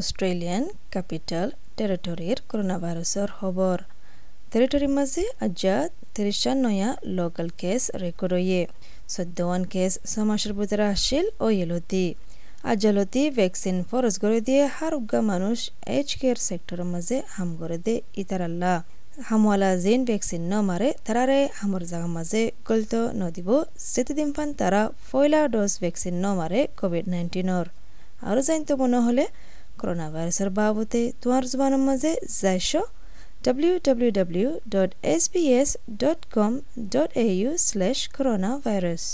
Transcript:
Australian capital টেৰিটৰীৰ corona ভাইৰাছৰ খবৰ। টেৰিটৰীৰ মাজে আজ্জা তিরিশান নয়া লোকাল কেস রেকর্ড হয়ে চৈধ্যওয়ান কেস ছমাসের ভিতরে আসছিল ও ইয়েলতি আজ্জালতি ভ্যাকসিন ফরজ করে দিয়ে উগা মানুষ এইচ কেয়ার সেক্টরের মাঝে হাম করে দে ইতারাল্লা হামওয়ালা জিন ভ্যাকসিন ন মারে তারারে হামর জাগা মাঝে গলত নদিব। যেতেদিন ফান তারা ফয়লা ডোজ ভ্যাকসিন ন মারে কোভিড নাইন্টিনের আরও জানতে মনে হলে করোনা ভাইরাসের বাবতে তোমার জবানের মাঝে যাইছ www.sbs.com.au slash coronavirus